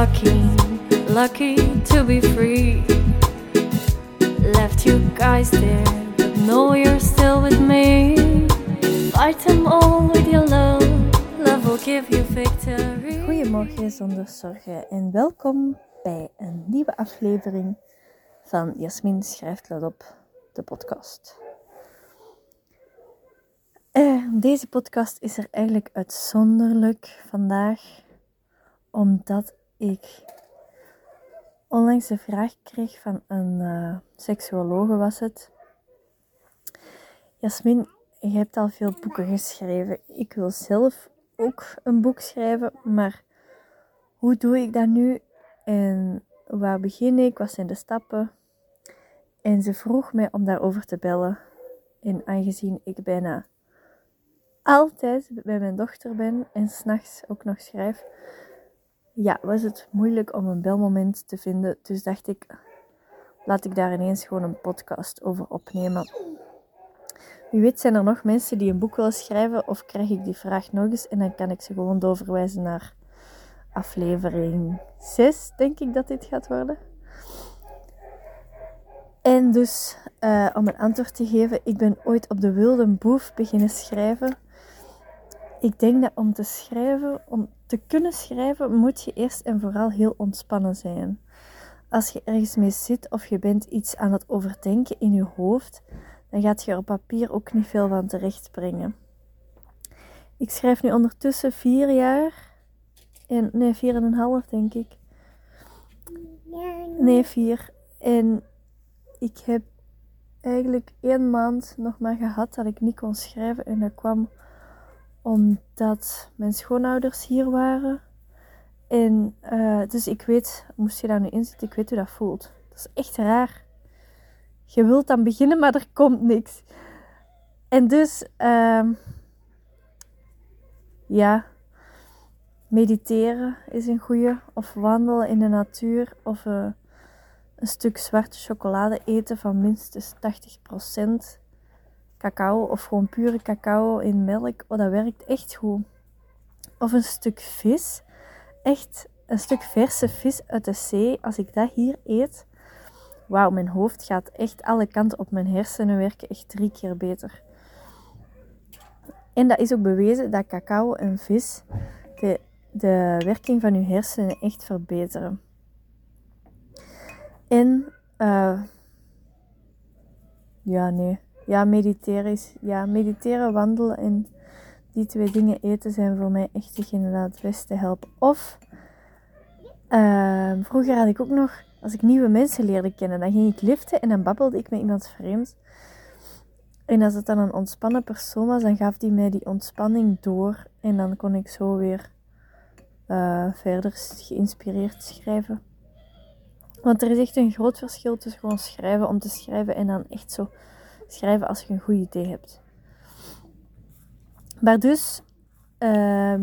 lucky, lucky to be free. Left you guys there, but know you're still with me. Fight them all with your love, love will give you victory. Goedemorgen zonder zorgen en welkom bij een nieuwe aflevering van Jasmin schrijft luid op, de podcast. Eh, deze podcast is er eigenlijk uitzonderlijk vandaag, omdat ik onlangs de vraag kreeg van een uh, seksuologe was het. Jasmin, je hebt al veel boeken geschreven. Ik wil zelf ook een boek schrijven, maar hoe doe ik dat nu? En waar begin ik? Wat zijn de stappen? En ze vroeg mij om daarover te bellen. En aangezien ik bijna altijd bij mijn dochter ben en s'nachts ook nog schrijf, ja, was het moeilijk om een belmoment te vinden. Dus dacht ik, laat ik daar ineens gewoon een podcast over opnemen. Wie weet zijn er nog mensen die een boek willen schrijven of krijg ik die vraag nog eens en dan kan ik ze gewoon doorverwijzen naar aflevering 6, denk ik dat dit gaat worden. En dus, uh, om een antwoord te geven, ik ben ooit op de wilde boef beginnen schrijven. Ik denk dat om te schrijven, om te kunnen schrijven, moet je eerst en vooral heel ontspannen zijn. Als je ergens mee zit of je bent iets aan het overdenken in je hoofd, dan gaat je er op papier ook niet veel van terecht brengen. Ik schrijf nu ondertussen vier jaar, en, nee, vier en een half denk ik. Nee, vier. En ik heb eigenlijk één maand nog maar gehad dat ik niet kon schrijven. En dat kwam omdat mijn schoonouders hier waren. En uh, dus ik weet, moest je daar nu in zitten, ik weet hoe dat voelt. Dat is echt raar. Je wilt dan beginnen, maar er komt niks. En dus, uh, ja, mediteren is een goede. Of wandelen in de natuur. Of uh, een stuk zwarte chocolade eten van minstens 80% cacao of gewoon pure cacao in melk. Oh, dat werkt echt goed. Of een stuk vis. Echt een stuk verse vis uit de zee. Als ik dat hier eet, wauw, mijn hoofd gaat echt alle kanten op. Mijn hersenen werken echt drie keer beter. En dat is ook bewezen dat cacao en vis de, de werking van je hersenen echt verbeteren. En, uh, ja, nee. Ja, mediteren is, ja, mediteren, wandelen en die twee dingen eten zijn voor mij echt degene dat het beste helpen. Of, uh, vroeger had ik ook nog, als ik nieuwe mensen leerde kennen, dan ging ik liften en dan babbelde ik met iemand vreemd. En als het dan een ontspannen persoon was, dan gaf die mij die ontspanning door. En dan kon ik zo weer uh, verder geïnspireerd schrijven. Want er is echt een groot verschil tussen gewoon schrijven om te schrijven en dan echt zo schrijven als je een goed idee hebt. Maar dus, uh,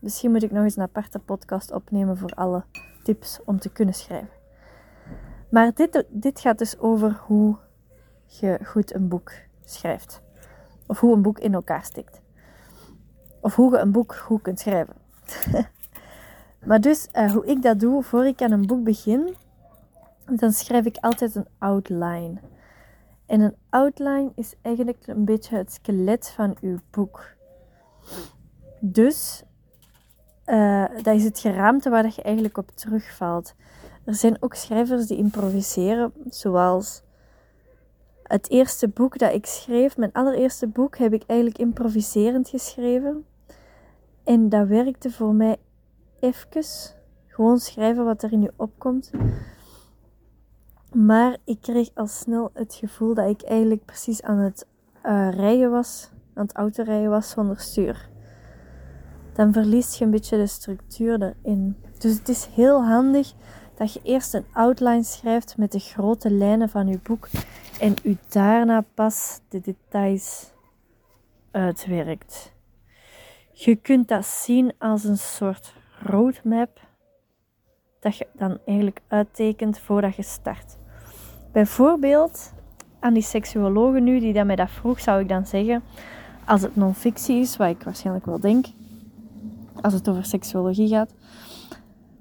misschien moet ik nog eens een aparte podcast opnemen voor alle tips om te kunnen schrijven. Maar dit, dit gaat dus over hoe je goed een boek schrijft. Of hoe een boek in elkaar stikt. Of hoe je een boek goed kunt schrijven. maar dus, uh, hoe ik dat doe, voor ik aan een boek begin, dan schrijf ik altijd een outline. En een outline is eigenlijk een beetje het skelet van uw boek. Dus uh, dat is het geraamte waar je eigenlijk op terugvalt. Er zijn ook schrijvers die improviseren, zoals het eerste boek dat ik schreef, mijn allereerste boek, heb ik eigenlijk improviserend geschreven. En dat werkte voor mij even. Gewoon schrijven wat er in je opkomt. Maar ik kreeg al snel het gevoel dat ik eigenlijk precies aan het uh, rijden was, aan het autorijden was zonder stuur. Dan verliest je een beetje de structuur erin. Dus het is heel handig dat je eerst een outline schrijft met de grote lijnen van je boek en u daarna pas de details uitwerkt. Je kunt dat zien als een soort roadmap dat je dan eigenlijk uittekent voordat je start. Bijvoorbeeld aan die seksuologen nu, die dat mij dat vroeg, zou ik dan zeggen, als het non-fictie is, wat ik waarschijnlijk wel denk, als het over seksuologie gaat,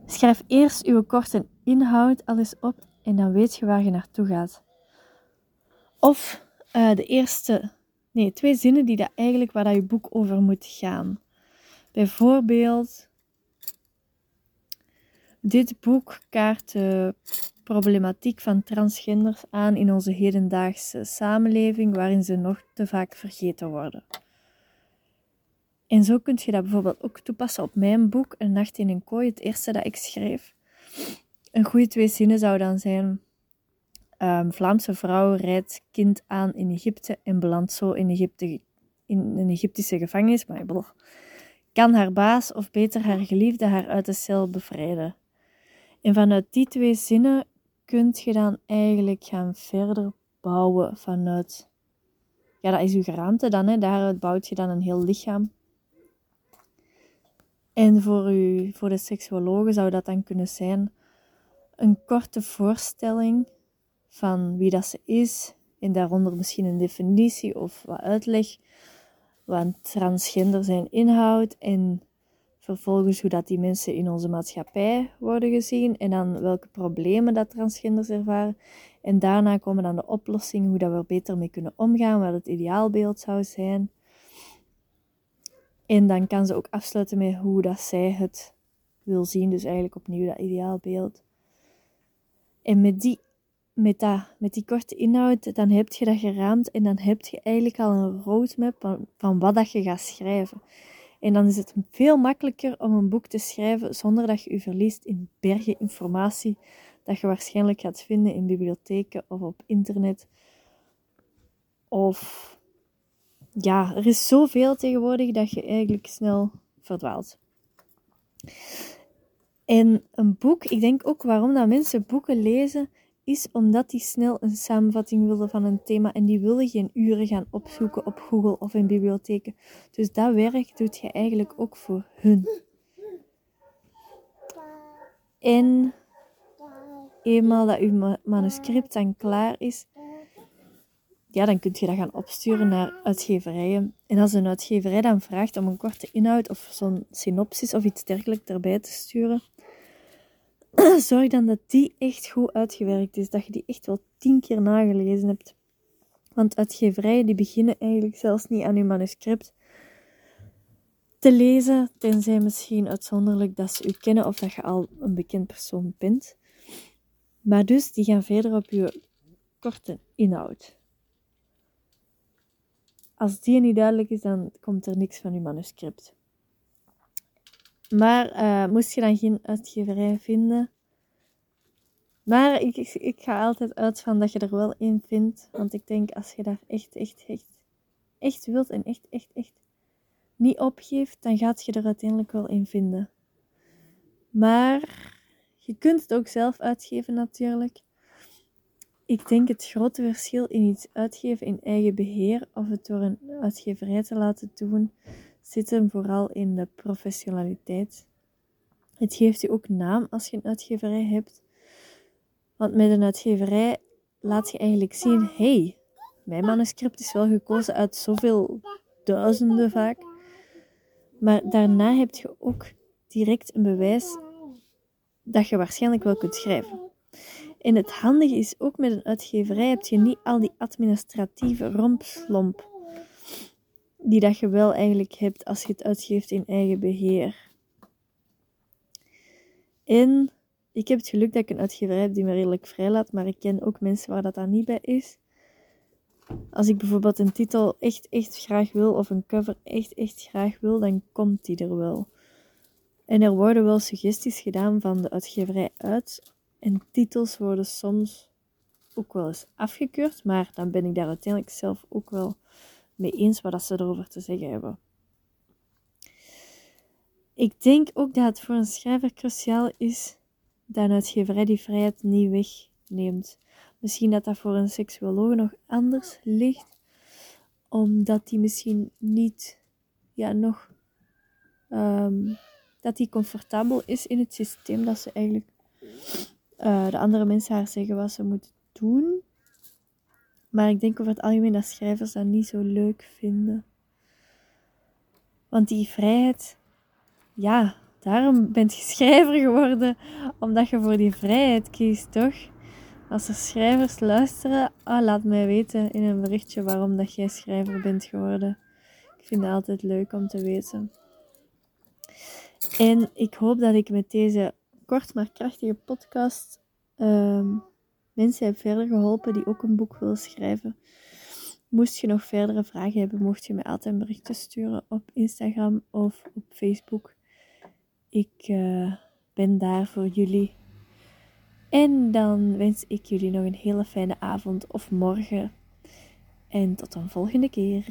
Schrijf eerst uw korte inhoud al eens op en dan weet je waar je naartoe gaat. Of uh, de eerste, nee, twee zinnen die dat eigenlijk waar dat je boek over moet gaan. Bijvoorbeeld, dit boek kaart problematiek van transgenders aan in onze hedendaagse samenleving, waarin ze nog te vaak vergeten worden. En zo kun je dat bijvoorbeeld ook toepassen op mijn boek, Een Nacht in een Kooi, het eerste dat ik schreef. Een goede twee zinnen zou dan zijn: um, Vlaamse vrouw rijdt kind aan in Egypte en belandt zo in, Egypte, in een Egyptische gevangenis. Maar kan haar baas of beter haar geliefde haar uit de cel bevrijden? En vanuit die twee zinnen kun je dan eigenlijk gaan verder bouwen vanuit. Ja, dat is uw geraamte dan, hè. daaruit bouwt je dan een heel lichaam. En voor, u, voor de seksuologen zou dat dan kunnen zijn een korte voorstelling van wie dat ze is. En daaronder misschien een definitie of wat uitleg wat transgender zijn inhoudt. En vervolgens hoe dat die mensen in onze maatschappij worden gezien. En dan welke problemen dat transgenders ervaren. En daarna komen dan de oplossingen, hoe dat we er beter mee kunnen omgaan, wat het ideaalbeeld zou zijn. En dan kan ze ook afsluiten met hoe dat zij het wil zien. Dus eigenlijk opnieuw dat ideaalbeeld. En met die, met, dat, met die korte inhoud, dan heb je dat geraamd en dan heb je eigenlijk al een roadmap van, van wat dat je gaat schrijven. En dan is het veel makkelijker om een boek te schrijven zonder dat je je verliest in bergen informatie dat je waarschijnlijk gaat vinden in bibliotheken of op internet. Of ja, er is zoveel tegenwoordig dat je eigenlijk snel verdwaalt. En een boek, ik denk ook waarom dat mensen boeken lezen, is omdat die snel een samenvatting willen van een thema en die willen geen uren gaan opzoeken op Google of in bibliotheken. Dus dat werk doet je eigenlijk ook voor hun. En eenmaal dat uw manuscript dan klaar is, ja, dan kun je dat gaan opsturen naar uitgeverijen. En als een uitgeverij dan vraagt om een korte inhoud of zo'n synopsis of iets dergelijks erbij te sturen, zorg dan dat die echt goed uitgewerkt is. Dat je die echt wel tien keer nagelezen hebt. Want uitgeverijen die beginnen eigenlijk zelfs niet aan je manuscript te lezen, tenzij misschien uitzonderlijk dat ze u kennen of dat je al een bekend persoon bent. Maar dus, die gaan verder op je korte inhoud. Als die niet duidelijk is, dan komt er niks van je manuscript. Maar uh, moest je dan geen uitgeverij vinden? Maar ik, ik, ga altijd uit van dat je er wel één vindt. Want ik denk als je daar echt, echt, echt, echt wilt en echt, echt, echt niet opgeeft, dan gaat je er uiteindelijk wel één vinden. Maar je kunt het ook zelf uitgeven natuurlijk. Ik denk het grote verschil in iets uitgeven in eigen beheer of het door een uitgeverij te laten doen, zit hem vooral in de professionaliteit. Het geeft u ook naam als je een uitgeverij hebt. Want met een uitgeverij laat je eigenlijk zien: hey, mijn manuscript is wel gekozen uit zoveel duizenden vaak. Maar daarna heb je ook direct een bewijs dat je waarschijnlijk wel kunt schrijven. En het handige is ook met een uitgeverij heb je niet al die administratieve rompslomp die dat je wel eigenlijk hebt als je het uitgeeft in eigen beheer. En ik heb het geluk dat ik een uitgeverij heb die me redelijk vrij laat, maar ik ken ook mensen waar dat dan niet bij is. Als ik bijvoorbeeld een titel echt, echt graag wil, of een cover echt, echt graag wil, dan komt die er wel. En er worden wel suggesties gedaan van de uitgeverij uit en titels worden soms ook wel eens afgekeurd, maar dan ben ik daar uiteindelijk zelf ook wel mee eens wat ze erover te zeggen hebben. Ik denk ook dat het voor een schrijver cruciaal is dat een uitgeverij die vrijheid niet wegneemt. Misschien dat dat voor een seksuoloog nog anders ligt, omdat die misschien niet, ja, nog, um, dat die comfortabel is in het systeem dat ze eigenlijk uh, de andere mensen haar zeggen wat ze moet doen. Maar ik denk over het algemeen dat schrijvers dat niet zo leuk vinden. Want die vrijheid, ja, Daarom bent je schrijver geworden, omdat je voor die vrijheid kiest, toch? Als er schrijvers luisteren, ah, laat mij weten in een berichtje waarom dat jij schrijver bent geworden. Ik vind het altijd leuk om te weten. En ik hoop dat ik met deze kort maar krachtige podcast ehm, mensen heb verder geholpen die ook een boek willen schrijven. Moest je nog verdere vragen hebben, mocht je mij altijd een berichtje sturen op Instagram of op Facebook. Ik uh, ben daar voor jullie. En dan wens ik jullie nog een hele fijne avond of morgen. En tot een volgende keer.